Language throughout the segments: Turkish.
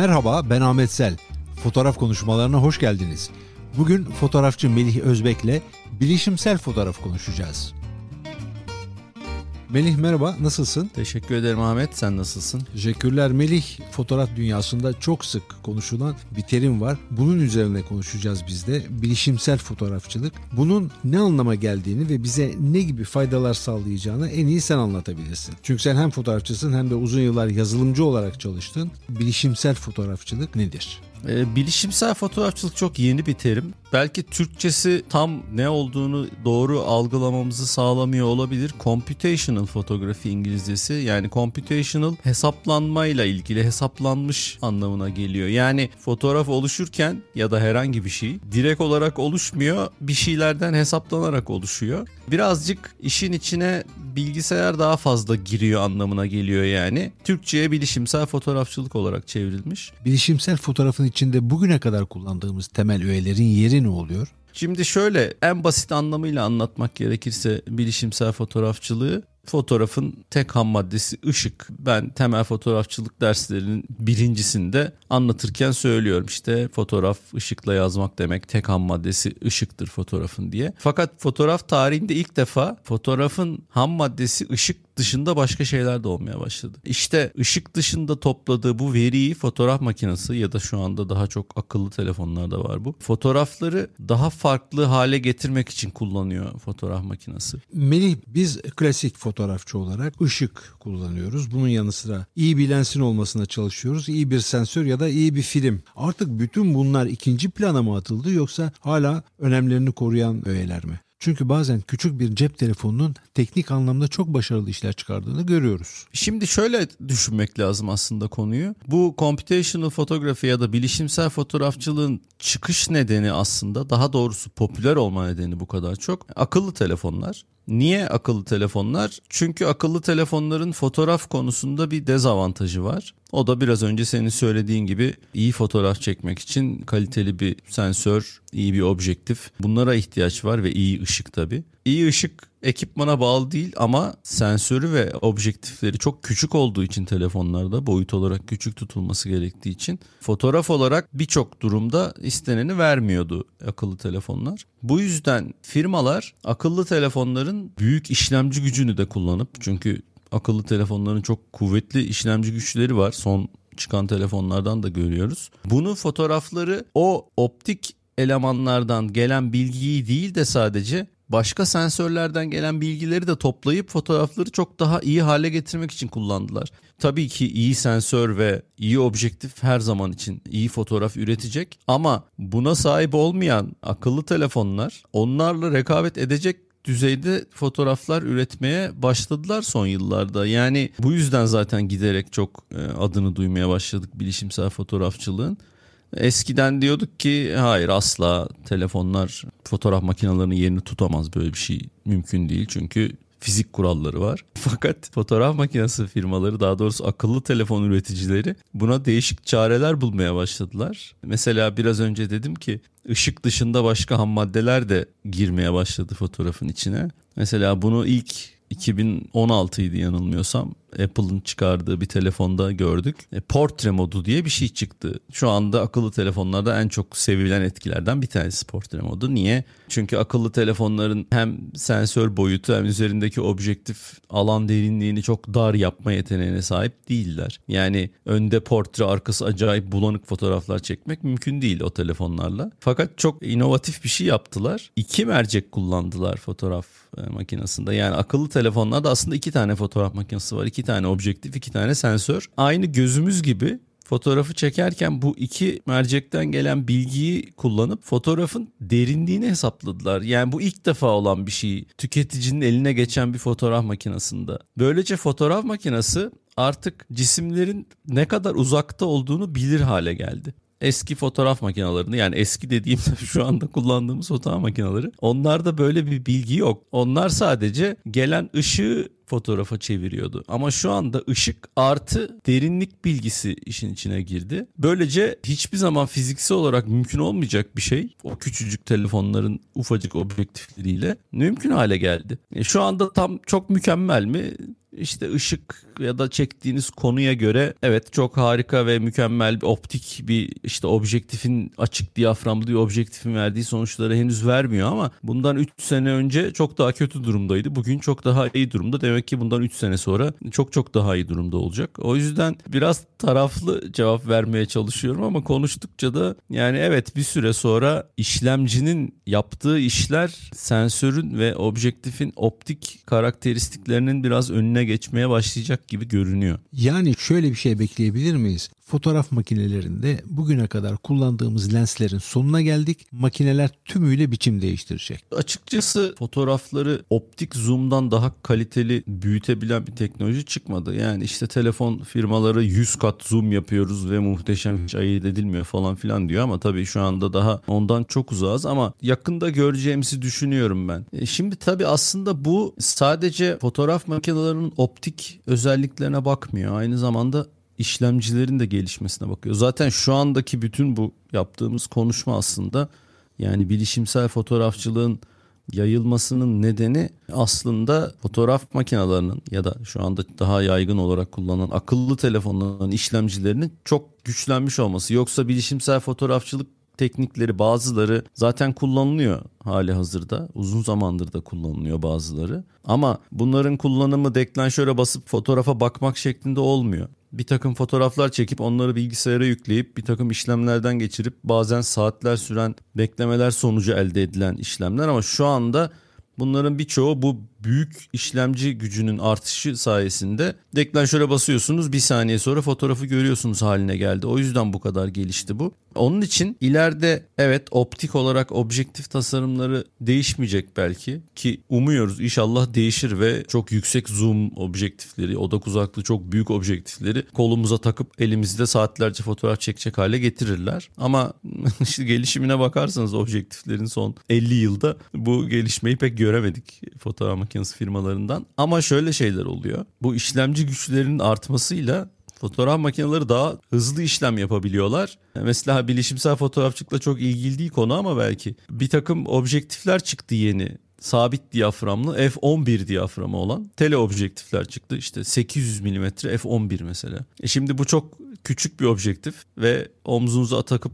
Merhaba ben Ahmet Sel. Fotoğraf konuşmalarına hoş geldiniz. Bugün fotoğrafçı Melih Özbek'le bilişimsel fotoğraf konuşacağız. Melih merhaba, nasılsın? Teşekkür ederim Ahmet. Sen nasılsın? Teşekkürler Melih. Fotoğraf dünyasında çok sık konuşulan bir terim var. Bunun üzerine konuşacağız biz de. Bilişimsel fotoğrafçılık. Bunun ne anlama geldiğini ve bize ne gibi faydalar sağlayacağını en iyi sen anlatabilirsin. Çünkü sen hem fotoğrafçısın hem de uzun yıllar yazılımcı olarak çalıştın. Bilişimsel fotoğrafçılık nedir? E, bilişimsel fotoğrafçılık çok yeni bir terim. Belki Türkçesi tam ne olduğunu doğru algılamamızı sağlamıyor olabilir. Computational fotoğrafi İngilizcesi yani computational hesaplanmayla ilgili hesaplanmış anlamına geliyor. Yani fotoğraf oluşurken ya da herhangi bir şey direkt olarak oluşmuyor bir şeylerden hesaplanarak oluşuyor. Birazcık işin içine bilgisayar daha fazla giriyor anlamına geliyor yani. Türkçe'ye bilişimsel fotoğrafçılık olarak çevrilmiş. Bilişimsel fotoğrafın içinde bugüne kadar kullandığımız temel öğelerin yeri ne oluyor? Şimdi şöyle en basit anlamıyla anlatmak gerekirse bilişimsel fotoğrafçılığı fotoğrafın tek ham maddesi ışık. Ben temel fotoğrafçılık derslerinin birincisinde anlatırken söylüyorum işte fotoğraf ışıkla yazmak demek tek ham maddesi ışıktır fotoğrafın diye. Fakat fotoğraf tarihinde ilk defa fotoğrafın ham maddesi ışık dışında başka şeyler de olmaya başladı. İşte ışık dışında topladığı bu veriyi fotoğraf makinesi ya da şu anda daha çok akıllı telefonlarda var bu. Fotoğrafları daha farklı hale getirmek için kullanıyor fotoğraf makinesi. Melih biz klasik fotoğrafçı olarak ışık kullanıyoruz. Bunun yanı sıra iyi bir lensin olmasına çalışıyoruz. İyi bir sensör ya da iyi bir film. Artık bütün bunlar ikinci plana mı atıldı yoksa hala önemlerini koruyan öğeler mi? Çünkü bazen küçük bir cep telefonunun teknik anlamda çok başarılı işler çıkardığını görüyoruz. Şimdi şöyle düşünmek lazım aslında konuyu. Bu computational fotoğrafı ya da bilişimsel fotoğrafçılığın çıkış nedeni aslında daha doğrusu popüler olma nedeni bu kadar çok akıllı telefonlar. Niye akıllı telefonlar? Çünkü akıllı telefonların fotoğraf konusunda bir dezavantajı var. O da biraz önce senin söylediğin gibi iyi fotoğraf çekmek için kaliteli bir sensör, iyi bir objektif. Bunlara ihtiyaç var ve iyi ışık tabii. İyi ışık ekipmana bağlı değil ama sensörü ve objektifleri çok küçük olduğu için telefonlarda boyut olarak küçük tutulması gerektiği için fotoğraf olarak birçok durumda isteneni vermiyordu akıllı telefonlar. Bu yüzden firmalar akıllı telefonların büyük işlemci gücünü de kullanıp çünkü akıllı telefonların çok kuvvetli işlemci güçleri var. Son çıkan telefonlardan da görüyoruz. Bunu fotoğrafları o optik elemanlardan gelen bilgiyi değil de sadece başka sensörlerden gelen bilgileri de toplayıp fotoğrafları çok daha iyi hale getirmek için kullandılar. Tabii ki iyi sensör ve iyi objektif her zaman için iyi fotoğraf üretecek ama buna sahip olmayan akıllı telefonlar onlarla rekabet edecek düzeyde fotoğraflar üretmeye başladılar son yıllarda. Yani bu yüzden zaten giderek çok e, adını duymaya başladık bilişimsel fotoğrafçılığın. Eskiden diyorduk ki hayır asla telefonlar fotoğraf makinelerinin yerini tutamaz böyle bir şey mümkün değil. Çünkü fizik kuralları var. Fakat fotoğraf makinesi firmaları daha doğrusu akıllı telefon üreticileri buna değişik çareler bulmaya başladılar. Mesela biraz önce dedim ki ışık dışında başka ham maddeler de girmeye başladı fotoğrafın içine. Mesela bunu ilk 2016 idi yanılmıyorsam. Apple'ın çıkardığı bir telefonda gördük. E, portre modu diye bir şey çıktı. Şu anda akıllı telefonlarda en çok sevilen etkilerden bir tanesi portre modu. Niye? Çünkü akıllı telefonların hem sensör boyutu hem üzerindeki objektif alan derinliğini çok dar yapma yeteneğine sahip değiller. Yani önde portre arkası acayip bulanık fotoğraflar çekmek mümkün değil o telefonlarla. Fakat çok inovatif bir şey yaptılar. İki mercek kullandılar fotoğraf e, makinesinde. Yani akıllı telefonlarda aslında iki tane fotoğraf makinesi var. iki tane objektif, iki tane sensör. Aynı gözümüz gibi fotoğrafı çekerken bu iki mercekten gelen bilgiyi kullanıp fotoğrafın derinliğini hesapladılar. Yani bu ilk defa olan bir şey tüketicinin eline geçen bir fotoğraf makinesinde. Böylece fotoğraf makinesi artık cisimlerin ne kadar uzakta olduğunu bilir hale geldi eski fotoğraf makinelerini yani eski dediğim şu anda kullandığımız fotoğraf makineleri onlarda böyle bir bilgi yok. Onlar sadece gelen ışığı fotoğrafa çeviriyordu. Ama şu anda ışık artı derinlik bilgisi işin içine girdi. Böylece hiçbir zaman fiziksel olarak mümkün olmayacak bir şey o küçücük telefonların ufacık objektifleriyle mümkün hale geldi. E şu anda tam çok mükemmel mi? İşte ışık ya da çektiğiniz konuya göre evet çok harika ve mükemmel bir optik bir işte objektifin açık diyaframlı bir objektifin verdiği sonuçları henüz vermiyor ama bundan 3 sene önce çok daha kötü durumdaydı. Bugün çok daha iyi durumda. Demek ki bundan 3 sene sonra çok çok daha iyi durumda olacak. O yüzden biraz taraflı cevap vermeye çalışıyorum ama konuştukça da yani evet bir süre sonra işlemcinin yaptığı işler sensörün ve objektifin optik karakteristiklerinin biraz önüne geçmeye başlayacak gibi görünüyor. Yani şöyle bir şey bekleyebilir miyiz? Fotoğraf makinelerinde bugüne kadar kullandığımız lenslerin sonuna geldik. Makineler tümüyle biçim değiştirecek. Açıkçası fotoğrafları optik zoom'dan daha kaliteli büyütebilen bir teknoloji çıkmadı. Yani işte telefon firmaları 100 kat zoom yapıyoruz ve muhteşem hiç ayırt edilmiyor falan filan diyor ama tabii şu anda daha ondan çok uzağız ama yakında göreceğimizi düşünüyorum ben. E şimdi tabii aslında bu sadece fotoğraf makinelerinin optik özelliklerine bakmıyor. Aynı zamanda işlemcilerin de gelişmesine bakıyor. Zaten şu andaki bütün bu yaptığımız konuşma aslında yani bilişimsel fotoğrafçılığın yayılmasının nedeni aslında fotoğraf makinelerinin ya da şu anda daha yaygın olarak kullanılan akıllı telefonların işlemcilerinin çok güçlenmiş olması. Yoksa bilişimsel fotoğrafçılık teknikleri bazıları zaten kullanılıyor hali hazırda. Uzun zamandır da kullanılıyor bazıları. Ama bunların kullanımı deklanşöre basıp fotoğrafa bakmak şeklinde olmuyor bir takım fotoğraflar çekip onları bilgisayara yükleyip bir takım işlemlerden geçirip bazen saatler süren beklemeler sonucu elde edilen işlemler. Ama şu anda bunların birçoğu bu büyük işlemci gücünün artışı sayesinde deklanşöre basıyorsunuz bir saniye sonra fotoğrafı görüyorsunuz haline geldi. O yüzden bu kadar gelişti bu. Onun için ileride evet optik olarak objektif tasarımları değişmeyecek belki ki umuyoruz inşallah değişir ve çok yüksek zoom objektifleri, odak uzaklığı çok büyük objektifleri kolumuza takıp elimizde saatlerce fotoğraf çekecek hale getirirler. Ama işte gelişimine bakarsanız objektiflerin son 50 yılda bu gelişmeyi pek göremedik fotoğraf makinesi firmalarından. Ama şöyle şeyler oluyor. Bu işlemci güçlerinin artmasıyla fotoğraf makineleri daha hızlı işlem yapabiliyorlar. Mesela bilişimsel fotoğrafçılıkla çok ilgili değil konu ama belki bir takım objektifler çıktı yeni sabit diyaframlı f11 diyaframı olan teleobjektifler çıktı. İşte 800 mm f11 mesela. E şimdi bu çok küçük bir objektif ve omzunuza takıp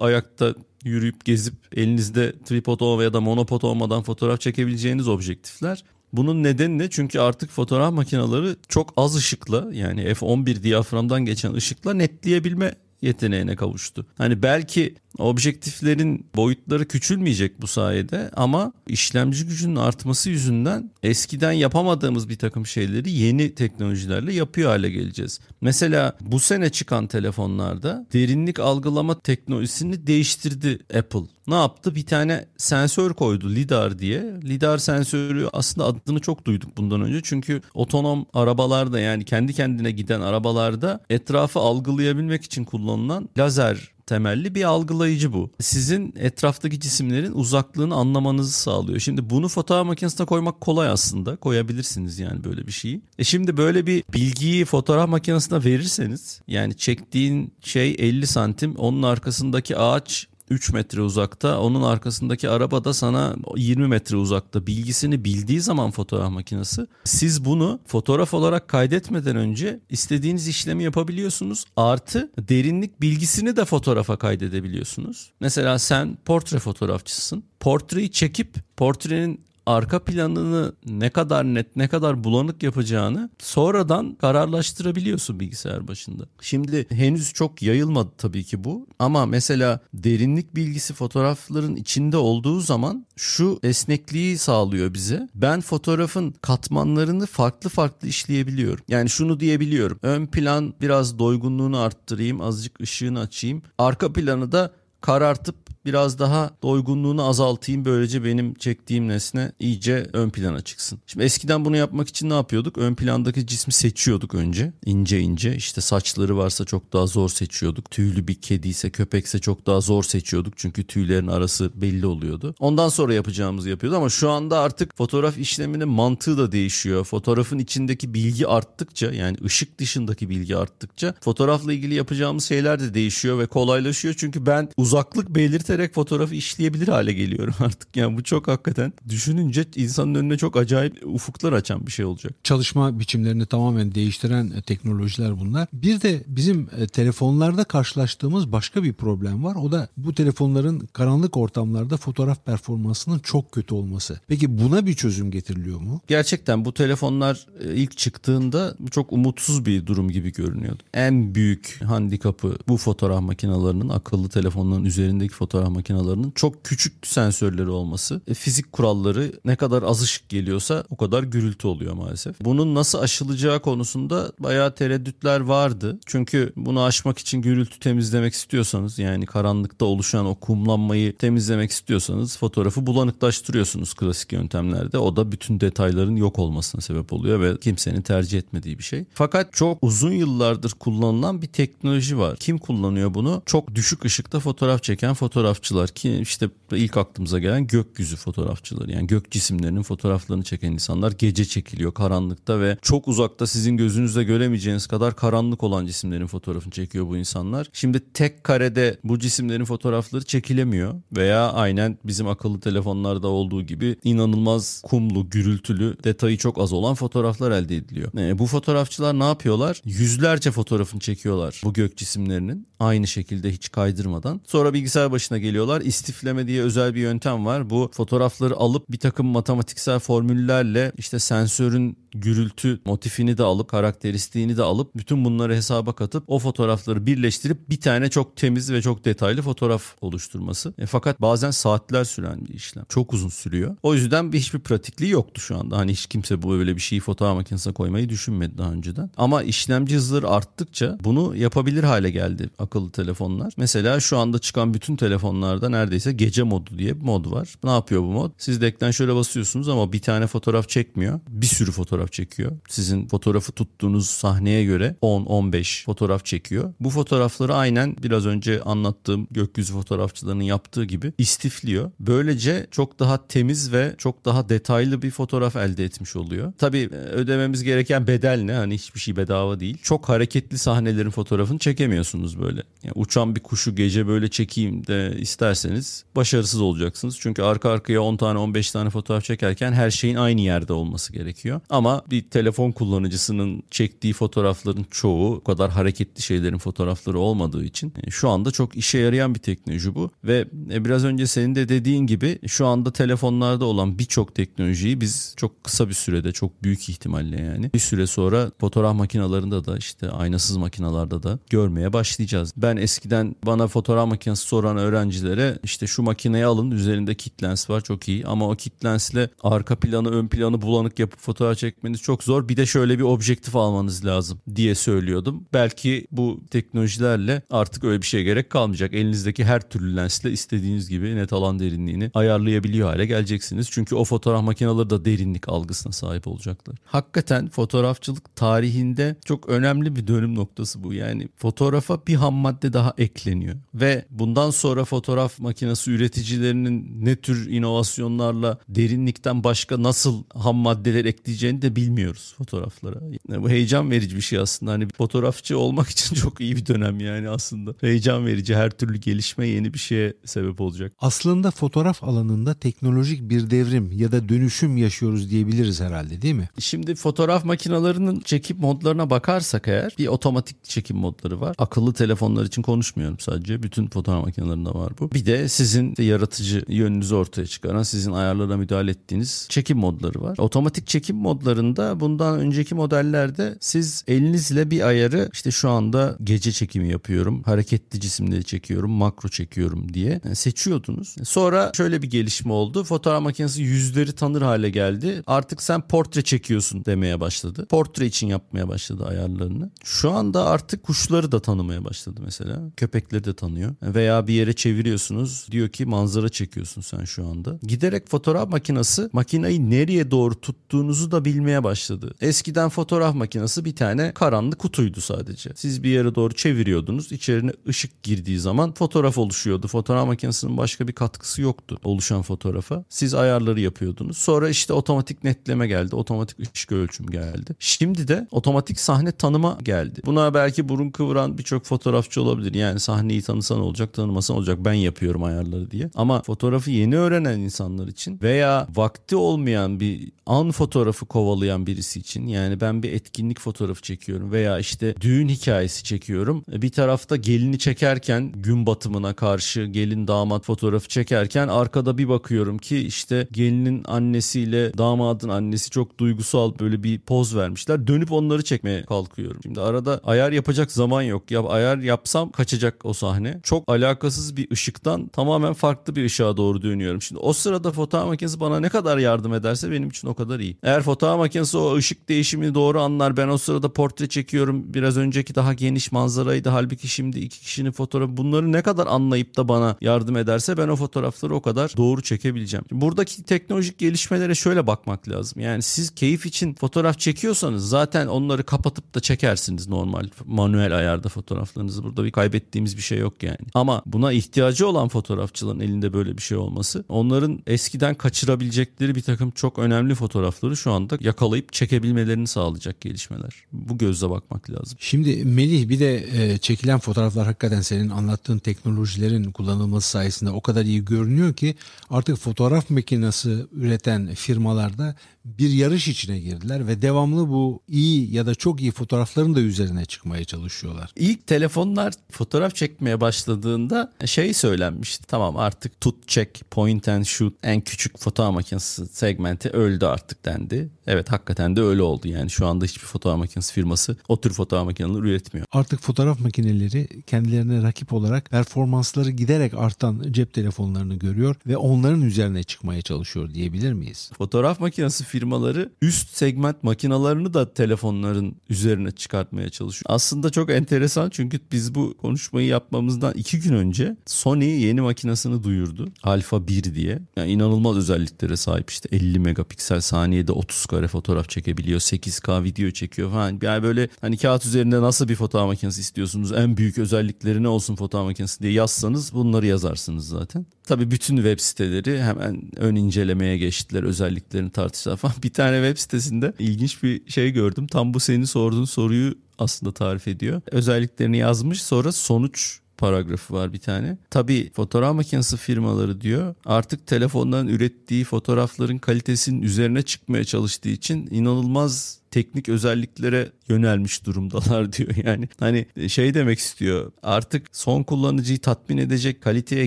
ayakta yürüyüp gezip elinizde tripod ya da monopod olmadan fotoğraf çekebileceğiniz objektifler. Bunun nedeni ne? Çünkü artık fotoğraf makineleri çok az ışıkla yani f11 diyaframdan geçen ışıkla netleyebilme yeteneğine kavuştu. Hani belki objektiflerin boyutları küçülmeyecek bu sayede ama işlemci gücünün artması yüzünden eskiden yapamadığımız bir takım şeyleri yeni teknolojilerle yapıyor hale geleceğiz. Mesela bu sene çıkan telefonlarda derinlik algılama teknolojisini değiştirdi Apple. Ne yaptı? Bir tane sensör koydu lidar diye. Lidar sensörü aslında adını çok duyduk bundan önce. Çünkü otonom arabalarda yani kendi kendine giden arabalarda etrafı algılayabilmek için kullanılan lazer temelli bir algılayıcı bu. Sizin etraftaki cisimlerin uzaklığını anlamanızı sağlıyor. Şimdi bunu fotoğraf makinesine koymak kolay aslında. Koyabilirsiniz yani böyle bir şeyi. E şimdi böyle bir bilgiyi fotoğraf makinesine verirseniz yani çektiğin şey 50 santim onun arkasındaki ağaç 3 metre uzakta onun arkasındaki araba da sana 20 metre uzakta bilgisini bildiği zaman fotoğraf makinesi siz bunu fotoğraf olarak kaydetmeden önce istediğiniz işlemi yapabiliyorsunuz artı derinlik bilgisini de fotoğrafa kaydedebiliyorsunuz. Mesela sen portre fotoğrafçısın portreyi çekip portrenin arka planını ne kadar net ne kadar bulanık yapacağını sonradan kararlaştırabiliyorsun bilgisayar başında. Şimdi henüz çok yayılmadı tabii ki bu ama mesela derinlik bilgisi fotoğrafların içinde olduğu zaman şu esnekliği sağlıyor bize. Ben fotoğrafın katmanlarını farklı farklı işleyebiliyorum. Yani şunu diyebiliyorum. Ön plan biraz doygunluğunu arttırayım, azıcık ışığını açayım. Arka planı da karartıp biraz daha doygunluğunu azaltayım böylece benim çektiğim nesne iyice ön plana çıksın. Şimdi eskiden bunu yapmak için ne yapıyorduk? Ön plandaki cismi seçiyorduk önce ince ince işte saçları varsa çok daha zor seçiyorduk. Tüylü bir kedi ise köpekse çok daha zor seçiyorduk çünkü tüylerin arası belli oluyordu. Ondan sonra yapacağımızı yapıyorduk ama şu anda artık fotoğraf işleminin mantığı da değişiyor. Fotoğrafın içindeki bilgi arttıkça yani ışık dışındaki bilgi arttıkça fotoğrafla ilgili yapacağımız şeyler de değişiyor ve kolaylaşıyor. Çünkü ben uzaklık belirte yürüterek fotoğrafı işleyebilir hale geliyorum artık. Yani bu çok hakikaten düşününce insanın önüne çok acayip ufuklar açan bir şey olacak. Çalışma biçimlerini tamamen değiştiren e, teknolojiler bunlar. Bir de bizim e, telefonlarda karşılaştığımız başka bir problem var. O da bu telefonların karanlık ortamlarda fotoğraf performansının çok kötü olması. Peki buna bir çözüm getiriliyor mu? Gerçekten bu telefonlar e, ilk çıktığında çok umutsuz bir durum gibi görünüyordu. En büyük handikapı bu fotoğraf makinelerinin akıllı telefonların üzerindeki fotoğraf makinelerinin çok küçük sensörleri olması. E, fizik kuralları ne kadar az ışık geliyorsa o kadar gürültü oluyor maalesef. Bunun nasıl aşılacağı konusunda bayağı tereddütler vardı. Çünkü bunu aşmak için gürültü temizlemek istiyorsanız yani karanlıkta oluşan o kumlanmayı temizlemek istiyorsanız fotoğrafı bulanıklaştırıyorsunuz klasik yöntemlerde. O da bütün detayların yok olmasına sebep oluyor ve kimsenin tercih etmediği bir şey. Fakat çok uzun yıllardır kullanılan bir teknoloji var. Kim kullanıyor bunu? Çok düşük ışıkta fotoğraf çeken fotoğrafçılar ki işte ilk aklımıza gelen gökyüzü fotoğrafçıları. Yani gök cisimlerinin fotoğraflarını çeken insanlar gece çekiliyor karanlıkta ve çok uzakta sizin gözünüzle göremeyeceğiniz kadar karanlık olan cisimlerin fotoğrafını çekiyor bu insanlar. Şimdi tek karede bu cisimlerin fotoğrafları çekilemiyor veya aynen bizim akıllı telefonlarda olduğu gibi inanılmaz kumlu, gürültülü, detayı çok az olan fotoğraflar elde ediliyor. E, bu fotoğrafçılar ne yapıyorlar? Yüzlerce fotoğrafını çekiyorlar bu gök cisimlerinin aynı şekilde hiç kaydırmadan. Sonra bilgisayar başına geliyorlar. İstifleme diye özel bir yöntem var. Bu fotoğrafları alıp bir takım matematiksel formüllerle işte sensörün gürültü motifini de alıp karakteristiğini de alıp bütün bunları hesaba katıp o fotoğrafları birleştirip bir tane çok temiz ve çok detaylı fotoğraf oluşturması. E, fakat bazen saatler süren bir işlem. Çok uzun sürüyor. O yüzden bir hiçbir pratikliği yoktu şu anda. Hani hiç kimse bu böyle bir şeyi fotoğraf makinesine koymayı düşünmedi daha önceden. Ama işlemci hızları arttıkça bunu yapabilir hale geldi akıllı telefonlar. Mesela şu anda çıkan bütün telefonlarda neredeyse gece modu diye bir mod var. Ne yapıyor bu mod? Siz de ekran şöyle basıyorsunuz ama bir tane fotoğraf çekmiyor. Bir sürü fotoğraf çekiyor. Sizin fotoğrafı tuttuğunuz sahneye göre 10-15 fotoğraf çekiyor. Bu fotoğrafları aynen biraz önce anlattığım gökyüzü fotoğrafçılarının yaptığı gibi istifliyor. Böylece çok daha temiz ve çok daha detaylı bir fotoğraf elde etmiş oluyor. Tabii e, ödememiz gereken bedel ne? Hani hiçbir şey bedava değil. Çok hareketli sahnelerin fotoğrafını çekemiyorsunuz böyle. Yani uçan bir kuşu gece böyle çekeyim de isterseniz başarısız olacaksınız. Çünkü arka arkaya 10 tane 15 tane fotoğraf çekerken her şeyin aynı yerde olması gerekiyor. Ama bir telefon kullanıcısının çektiği fotoğrafların çoğu o kadar hareketli şeylerin fotoğrafları olmadığı için e, şu anda çok işe yarayan bir teknoloji bu. Ve e, biraz önce senin de dediğin gibi şu anda telefonlarda olan birçok teknolojiyi biz çok kısa bir sürede çok büyük ihtimalle yani bir süre sonra fotoğraf makinalarında da işte aynasız makinalarda da görmeye başlayacağız. Ben eskiden bana fotoğraf makinesi soran öğrencilere işte şu makineyi alın üzerinde kit lens var çok iyi ama o kit lensle arka planı ön planı bulanık yapıp fotoğraf çekmeniz çok zor. Bir de şöyle bir objektif almanız lazım diye söylüyordum. Belki bu teknolojilerle artık öyle bir şeye gerek kalmayacak. Elinizdeki her türlü lensle istediğiniz gibi net alan derinliğini ayarlayabiliyor hale geleceksiniz. Çünkü o fotoğraf makineleri de derinlik algısına sahip olacaklar. Hakikaten fotoğrafçılık tarihinde çok önemli bir dönüm noktası bu. Yani fotoğrafa bir ham madde daha ekleniyor. Ve bundan sonra fotoğraf makinesi üreticilerinin ne tür inovasyonlarla derinlikten başka nasıl ham maddeler ekleyeceğini de bilmiyoruz fotoğraflara. Yani bu heyecan verici bir şey aslında. Hani fotoğrafçı olmak için çok iyi bir dönem yani aslında. Heyecan verici her türlü gelişme yeni bir şeye sebep olacak. Aslında fotoğraf alanında teknolojik bir devrim ya da dönüşüm yaşıyoruz diyebiliriz herhalde değil mi? Şimdi fotoğraf makinelerinin çekim modlarına bakarsak eğer bir otomatik çekim modları var. Akıllı telefonlar için konuşmuyorum sadece. Bütün fotoğraf makinelerinde var bu. Bir de sizin de yaratıcı yönünüzü ortaya çıkaran, sizin ayarlara müdahale ettiğiniz çekim modları var. Otomatik çekim modlarında bundan önceki modellerde siz elinizle bir ayarı işte şu anda gece çekimi yapıyorum, hareketli cisimleri çekiyorum, makro çekiyorum diye seçiyordunuz. Sonra şöyle bir gelişme oldu. Fotoğraf makinesi yüzleri tanır hale geldi. Artık sen portre çekiyorsun demeye başladı. Portre için yapmaya başladı ayarlarını. Şu anda artık kuşları da tanımaya başladı mesela. Köpekleri de tanıyor. Veya bir yere çeviriyorsunuz. Diyor ki manzara çekiyorsun sen şu anda. Giderek fotoğraf makinesi makinayı nereye doğru tuttuğunuzu da bilmeye başladı. Eskiden fotoğraf makinesi bir tane karanlık kutuydu sadece. Siz bir yere doğru çeviriyordunuz. İçerine ışık girdiği zaman fotoğraf oluşuyordu. Fotoğraf makinesinin başka bir katkısı yoktu oluşan fotoğrafa. Siz ayarları yapıyordunuz. Sonra işte otomatik netleme geldi. Otomatik ışık ölçüm geldi. Şimdi de otomatik sahne tanıma geldi. Buna belki burun kıvıran birçok fotoğrafçı olabilir. Yani sahneyi tanısan olacak, tanımasan olacak. Ben yapıyorum ayarları diye. Ama fotoğrafı yeni öğrenen insanlar için veya vakti olmayan bir an fotoğrafı kovalayan birisi için yani ben bir etkinlik fotoğrafı çekiyorum veya işte düğün hikayesi çekiyorum. Bir tarafta gelini çekerken gün batımına karşı gelin damat fotoğrafı çekerken arkada bir bakıyorum ki işte gelinin annesiyle damadın annesi çok duygusal böyle bir poz vermişler. Dönüp onları çekmeye kalkıyorum. Şimdi arada ayar yapacak zaman yok. Ya ayar yapsam kaçacak o sahne. Çok alakasız bir ışıktan tamamen farklı bir ışığa doğru dönüyorum. Şimdi o sırada fotoğraf makinesi bana ne kadar yardım ederse benim için o kadar iyi. Eğer fotoğraf makinesi o ışık değişimini doğru anlar ben o sırada portre çekiyorum. Biraz önceki daha geniş manzaraydı. Halbuki şimdi iki kişinin fotoğrafı bunları ne kadar anlayıp da bana yardım ederse ben o fotoğrafları o kadar doğru çekebileceğim. Buradaki teknolojik gelişmelere şöyle bakmak lazım. Yani siz keyif için fotoğraf çekiyorsanız zaten onları kapatıp da çekersiniz normal manuel ayarda fotoğraflarınızı. Burada bir kaybettiğimiz bir şey yok yani. Ama buna ihtiyacı olan fotoğrafçıların elinde böyle bir şey olması onların eskiden kaçırabilecekleri bir takım çok önemli fotoğrafları şu anda yakalayıp çekebilmelerini sağlayacak gelişmeler. Bu gözle bakmak lazım. Şimdi Melih bir de e, çekilen fotoğraflar hakikaten senin anlattığın teknolojilerin kullanılması sayesinde o kadar iyi görünüyor ki artık fotoğraf makinesi üreten firmalarda bir yarış içine girdiler ve devamlı bu iyi ya da çok iyi fotoğrafların da üzerine çıkmaya çalışıyorlar. İlk telefonlar fotoğraf çekmeye başladığında şey söylenmişti. Tamam artık tut çek point and shoot en küçük fotoğraf makinesi segmenti öldü artık dendi. Evet hakikaten de öyle oldu yani şu anda hiçbir fotoğraf makinesi firması o tür fotoğraf makineleri üretmiyor. Artık fotoğraf makineleri kendilerine rakip olarak performansları giderek artan cep telefonlarını görüyor ve onların üzerine çıkmaya çalışıyor diyebilir miyiz? Fotoğraf makinesi firmaları üst segment makinalarını da telefonların üzerine çıkartmaya çalışıyor. Aslında çok enteresan çünkü biz bu konuşmayı yapmamızdan iki gün önce Sony yeni makinesini duyurdu. Alpha 1 diye. Yani inanılmaz özelliklere sahip işte 50 megapiksel saniyede 30 kare fotoğraf çekebiliyor. 8K video çekiyor falan. Yani böyle hani kağıt üzerinde nasıl bir fotoğraf makinesi istiyorsunuz? En büyük özellikleri ne olsun fotoğraf makinesi diye yazsanız bunları yazarsınız zaten. Tabii bütün web siteleri hemen ön incelemeye geçtiler. Özelliklerini tartıştılar falan. Bir tane web sitesinde ilginç bir şey gördüm. Tam bu senin sorduğun soruyu aslında tarif ediyor. Özelliklerini yazmış sonra sonuç paragrafı var bir tane. Tabii fotoğraf makinesi firmaları diyor artık telefonların ürettiği fotoğrafların kalitesinin üzerine çıkmaya çalıştığı için inanılmaz teknik özelliklere yönelmiş durumdalar diyor. Yani hani şey demek istiyor. Artık son kullanıcıyı tatmin edecek kaliteye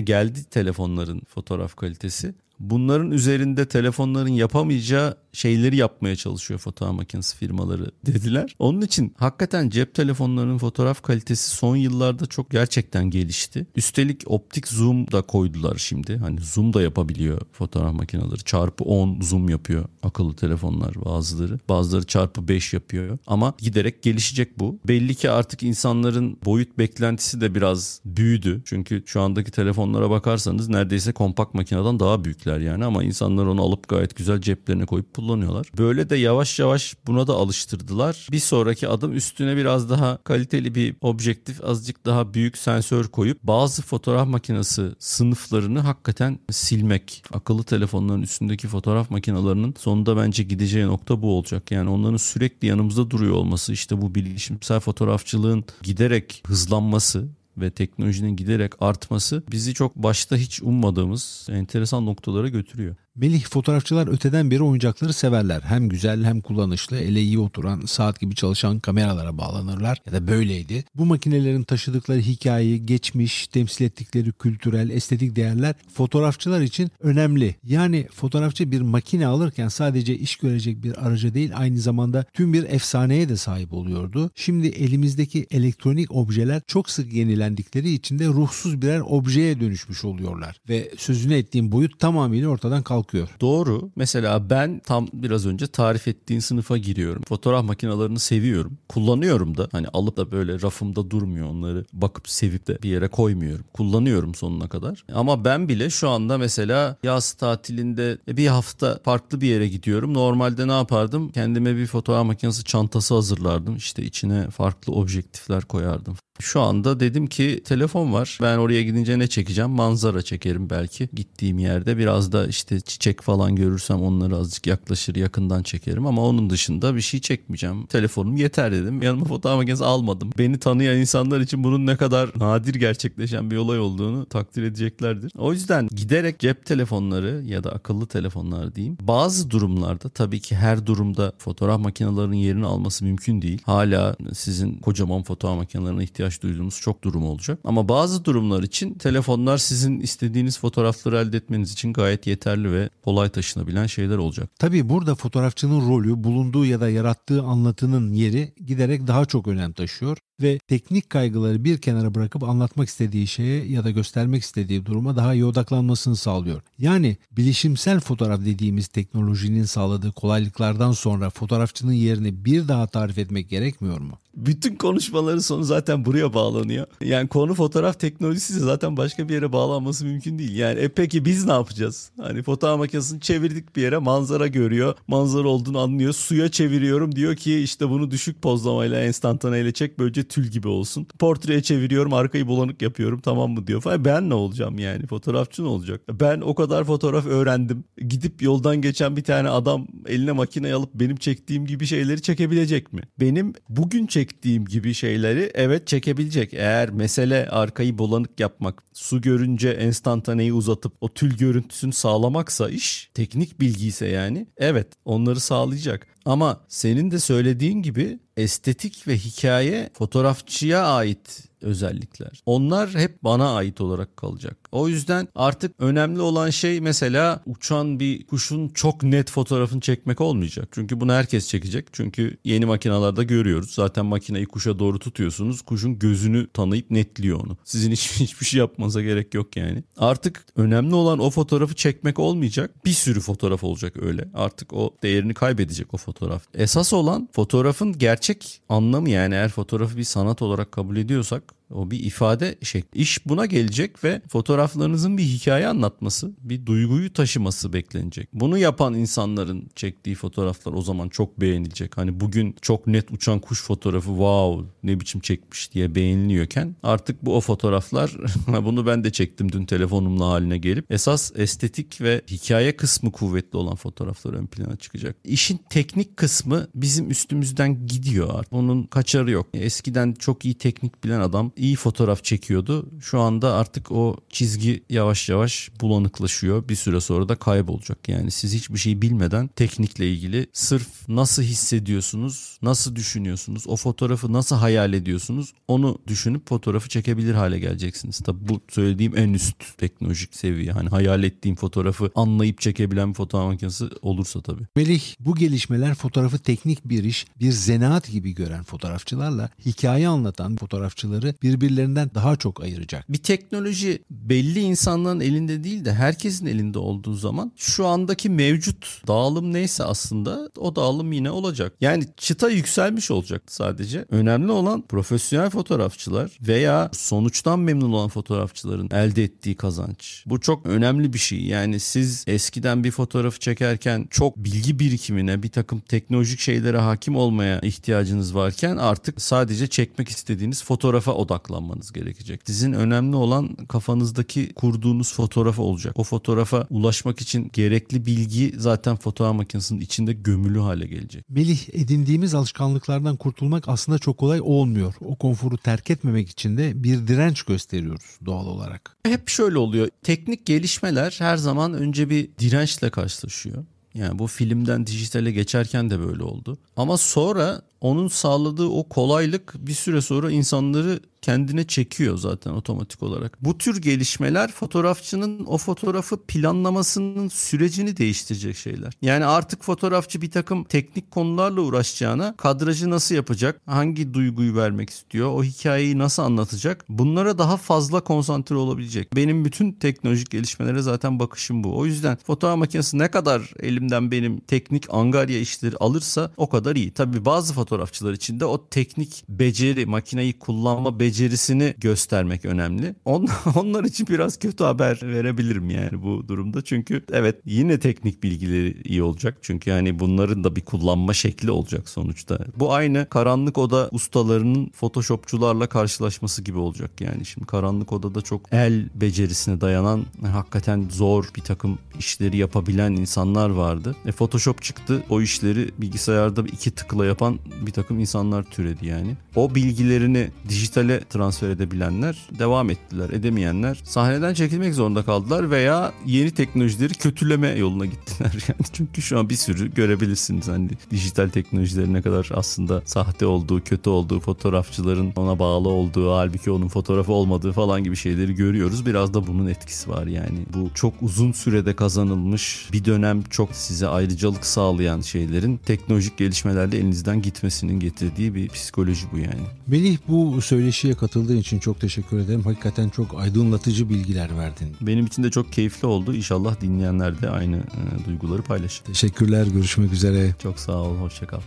geldi telefonların fotoğraf kalitesi. Bunların üzerinde telefonların yapamayacağı şeyleri yapmaya çalışıyor fotoğraf makinesi firmaları dediler. Onun için hakikaten cep telefonlarının fotoğraf kalitesi son yıllarda çok gerçekten gelişti. Üstelik optik zoom da koydular şimdi. Hani zoom da yapabiliyor fotoğraf makineleri. Çarpı 10 zoom yapıyor akıllı telefonlar bazıları. Bazıları çarpı 5 yapıyor. Ama giderek gelişecek bu. Belli ki artık insanların boyut beklentisi de biraz büyüdü. Çünkü şu andaki telefonlara bakarsanız neredeyse kompakt makineden daha büyükler yani. Ama insanlar onu alıp gayet güzel ceplerine koyup kullanıyorlar. Böyle de yavaş yavaş buna da alıştırdılar. Bir sonraki adım üstüne biraz daha kaliteli bir objektif, azıcık daha büyük sensör koyup bazı fotoğraf makinesi sınıflarını hakikaten silmek. Akıllı telefonların üstündeki fotoğraf makinelerinin sonunda bence gideceği nokta bu olacak. Yani onların sürekli yanımızda duruyor olması, işte bu bilişimsel fotoğrafçılığın giderek hızlanması ve teknolojinin giderek artması bizi çok başta hiç ummadığımız enteresan noktalara götürüyor. Melih fotoğrafçılar öteden beri oyuncakları severler. Hem güzel hem kullanışlı, ele iyi oturan, saat gibi çalışan kameralara bağlanırlar ya da böyleydi. Bu makinelerin taşıdıkları hikayeyi, geçmiş, temsil ettikleri kültürel, estetik değerler fotoğrafçılar için önemli. Yani fotoğrafçı bir makine alırken sadece iş görecek bir aracı değil, aynı zamanda tüm bir efsaneye de sahip oluyordu. Şimdi elimizdeki elektronik objeler çok sık yenilendikleri için de ruhsuz birer objeye dönüşmüş oluyorlar ve sözünü ettiğim boyut tamamıyla ortadan kalkıyor kalkıyor. Doğru. Mesela ben tam biraz önce tarif ettiğin sınıfa giriyorum. Fotoğraf makinelerini seviyorum. Kullanıyorum da. Hani alıp da böyle rafımda durmuyor onları. Bakıp sevip de bir yere koymuyorum. Kullanıyorum sonuna kadar. Ama ben bile şu anda mesela yaz tatilinde bir hafta farklı bir yere gidiyorum. Normalde ne yapardım? Kendime bir fotoğraf makinesi çantası hazırlardım. İşte içine farklı objektifler koyardım şu anda dedim ki telefon var. Ben oraya gidince ne çekeceğim? Manzara çekerim belki. Gittiğim yerde biraz da işte çiçek falan görürsem onları azıcık yaklaşır yakından çekerim ama onun dışında bir şey çekmeyeceğim. Telefonum yeter dedim. Yanıma fotoğraf makinesi almadım. Beni tanıyan insanlar için bunun ne kadar nadir gerçekleşen bir olay olduğunu takdir edeceklerdir. O yüzden giderek cep telefonları ya da akıllı telefonlar diyeyim. Bazı durumlarda tabii ki her durumda fotoğraf makinelerinin yerini alması mümkün değil. Hala sizin kocaman fotoğraf makinelerine ihtiyaç ihtiyaç duyduğunuz çok durum olacak. Ama bazı durumlar için telefonlar sizin istediğiniz fotoğrafları elde etmeniz için gayet yeterli ve kolay taşınabilen şeyler olacak. Tabii burada fotoğrafçının rolü, bulunduğu ya da yarattığı anlatının yeri giderek daha çok önem taşıyor ve teknik kaygıları bir kenara bırakıp anlatmak istediği şeye ya da göstermek istediği duruma daha iyi odaklanmasını sağlıyor. Yani bilişimsel fotoğraf dediğimiz teknolojinin sağladığı kolaylıklardan sonra fotoğrafçının yerini bir daha tarif etmek gerekmiyor mu? Bütün konuşmaların sonu zaten buraya bağlanıyor. Yani konu fotoğraf teknolojisi zaten başka bir yere bağlanması mümkün değil. Yani e peki biz ne yapacağız? Hani fotoğraf makinesini çevirdik bir yere manzara görüyor. Manzara olduğunu anlıyor. Suya çeviriyorum diyor ki işte bunu düşük pozlamayla enstantaneyle çek böylece tül gibi olsun. Portreye çeviriyorum arkayı bulanık yapıyorum tamam mı diyor falan. Ben ne olacağım yani fotoğrafçı ne olacak? Ben o kadar fotoğraf öğrendim. Gidip yoldan geçen bir tane adam eline makine alıp benim çektiğim gibi şeyleri çekebilecek mi? Benim bugün çektiğim gibi şeyleri evet çekebilecek. Eğer mesele arkayı bulanık yapmak, su görünce enstantaneyi uzatıp o tül görüntüsünü sağlamaksa iş, teknik bilgi ise yani evet onları sağlayacak. Ama senin de söylediğin gibi estetik ve hikaye fotoğrafçıya ait özellikler. Onlar hep bana ait olarak kalacak. O yüzden artık önemli olan şey mesela uçan bir kuşun çok net fotoğrafını çekmek olmayacak. Çünkü bunu herkes çekecek. Çünkü yeni makinalarda görüyoruz. Zaten makineyi kuşa doğru tutuyorsunuz. Kuşun gözünü tanıyıp netliyor onu. Sizin hiç, hiçbir şey yapmanıza gerek yok yani. Artık önemli olan o fotoğrafı çekmek olmayacak. Bir sürü fotoğraf olacak öyle. Artık o değerini kaybedecek o fotoğraf. Esas olan fotoğrafın gerçek anlamı yani eğer fotoğrafı bir sanat olarak kabul ediyorsak o bir ifade şekli. İş buna gelecek ve fotoğraflarınızın bir hikaye anlatması, bir duyguyu taşıması beklenecek. Bunu yapan insanların çektiği fotoğraflar o zaman çok beğenilecek. Hani bugün çok net uçan kuş fotoğrafı wow ne biçim çekmiş diye beğeniliyorken artık bu o fotoğraflar bunu ben de çektim dün telefonumla haline gelip esas estetik ve hikaye kısmı kuvvetli olan fotoğraflar ön plana çıkacak. İşin teknik kısmı bizim üstümüzden gidiyor artık. Onun kaçarı yok. Eskiden çok iyi teknik bilen adam iyi fotoğraf çekiyordu. Şu anda artık o çizgi yavaş yavaş bulanıklaşıyor. Bir süre sonra da kaybolacak. Yani siz hiçbir şey bilmeden teknikle ilgili sırf nasıl hissediyorsunuz, nasıl düşünüyorsunuz, o fotoğrafı nasıl hayal ediyorsunuz onu düşünüp fotoğrafı çekebilir hale geleceksiniz. Tabi bu söylediğim en üst teknolojik seviye. Hani hayal ettiğim fotoğrafı anlayıp çekebilen bir fotoğraf makinesi olursa tabii. Melih bu gelişmeler fotoğrafı teknik bir iş, bir zanaat gibi gören fotoğrafçılarla hikaye anlatan fotoğrafçıları bir birbirlerinden daha çok ayıracak. Bir teknoloji belli insanların elinde değil de herkesin elinde olduğu zaman şu andaki mevcut dağılım neyse aslında o dağılım yine olacak. Yani çıta yükselmiş olacak sadece. Önemli olan profesyonel fotoğrafçılar veya sonuçtan memnun olan fotoğrafçıların elde ettiği kazanç. Bu çok önemli bir şey. Yani siz eskiden bir fotoğrafı çekerken çok bilgi birikimine bir takım teknolojik şeylere hakim olmaya ihtiyacınız varken artık sadece çekmek istediğiniz fotoğrafa odaklanıyorsunuz odaklanmanız gerekecek. Sizin önemli olan kafanızdaki kurduğunuz fotoğraf olacak. O fotoğrafa ulaşmak için gerekli bilgi zaten fotoğraf makinesinin içinde gömülü hale gelecek. Melih edindiğimiz alışkanlıklardan kurtulmak aslında çok kolay olmuyor. O konforu terk etmemek için de bir direnç gösteriyoruz doğal olarak. Hep şöyle oluyor. Teknik gelişmeler her zaman önce bir dirençle karşılaşıyor. Yani bu filmden dijitale geçerken de böyle oldu. Ama sonra onun sağladığı o kolaylık bir süre sonra insanları kendine çekiyor zaten otomatik olarak. Bu tür gelişmeler fotoğrafçının o fotoğrafı planlamasının sürecini değiştirecek şeyler. Yani artık fotoğrafçı bir takım teknik konularla uğraşacağına kadrajı nasıl yapacak, hangi duyguyu vermek istiyor, o hikayeyi nasıl anlatacak bunlara daha fazla konsantre olabilecek. Benim bütün teknolojik gelişmelere zaten bakışım bu. O yüzden fotoğraf makinesi ne kadar elimden benim teknik angarya işleri alırsa o kadar iyi. Tabii bazı fotoğrafçılar için de o teknik beceri, makineyi kullanma becerisini göstermek önemli. On, onlar için biraz kötü haber verebilirim yani bu durumda. Çünkü evet yine teknik bilgileri iyi olacak. Çünkü yani bunların da bir kullanma şekli olacak sonuçta. Bu aynı karanlık oda ustalarının photoshopçularla karşılaşması gibi olacak yani. Şimdi karanlık odada çok el becerisine dayanan hakikaten zor bir takım işleri yapabilen insanlar vardı. E Photoshop çıktı. O işleri bilgisayarda iki tıkla yapan bir takım insanlar türedi yani. O bilgilerini dijitale transfer edebilenler devam ettiler. Edemeyenler sahneden çekilmek zorunda kaldılar veya yeni teknolojileri kötüleme yoluna gittiler yani. Çünkü şu an bir sürü görebilirsiniz hani dijital teknolojilerin ne kadar aslında sahte olduğu, kötü olduğu, fotoğrafçıların ona bağlı olduğu, halbuki onun fotoğrafı olmadığı falan gibi şeyleri görüyoruz. Biraz da bunun etkisi var yani. Bu çok uzun sürede kazanılmış bir dönem çok size ayrıcalık sağlayan şeylerin teknolojik gelişmelerle elinizden gitmesinin getirdiği bir psikoloji bu yani. Melih bu söyleşiye katıldığın için çok teşekkür ederim. Hakikaten çok aydınlatıcı bilgiler verdin. Benim için de çok keyifli oldu. İnşallah dinleyenler de aynı e, duyguları paylaşır. Teşekkürler. Görüşmek üzere. Çok sağ ol. Hoşçakal.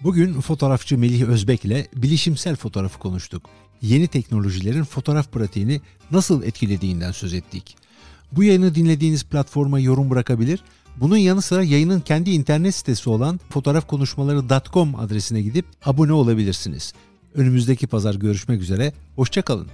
Bugün fotoğrafçı Melih Özbek ile bilişimsel fotoğrafı konuştuk. Yeni teknolojilerin fotoğraf pratiğini nasıl etkilediğinden söz ettik. Bu yayını dinlediğiniz platforma yorum bırakabilir. Bunun yanı sıra yayının kendi internet sitesi olan fotoğrafkonuşmaları.com adresine gidip abone olabilirsiniz. Önümüzdeki pazar görüşmek üzere. Hoşçakalın.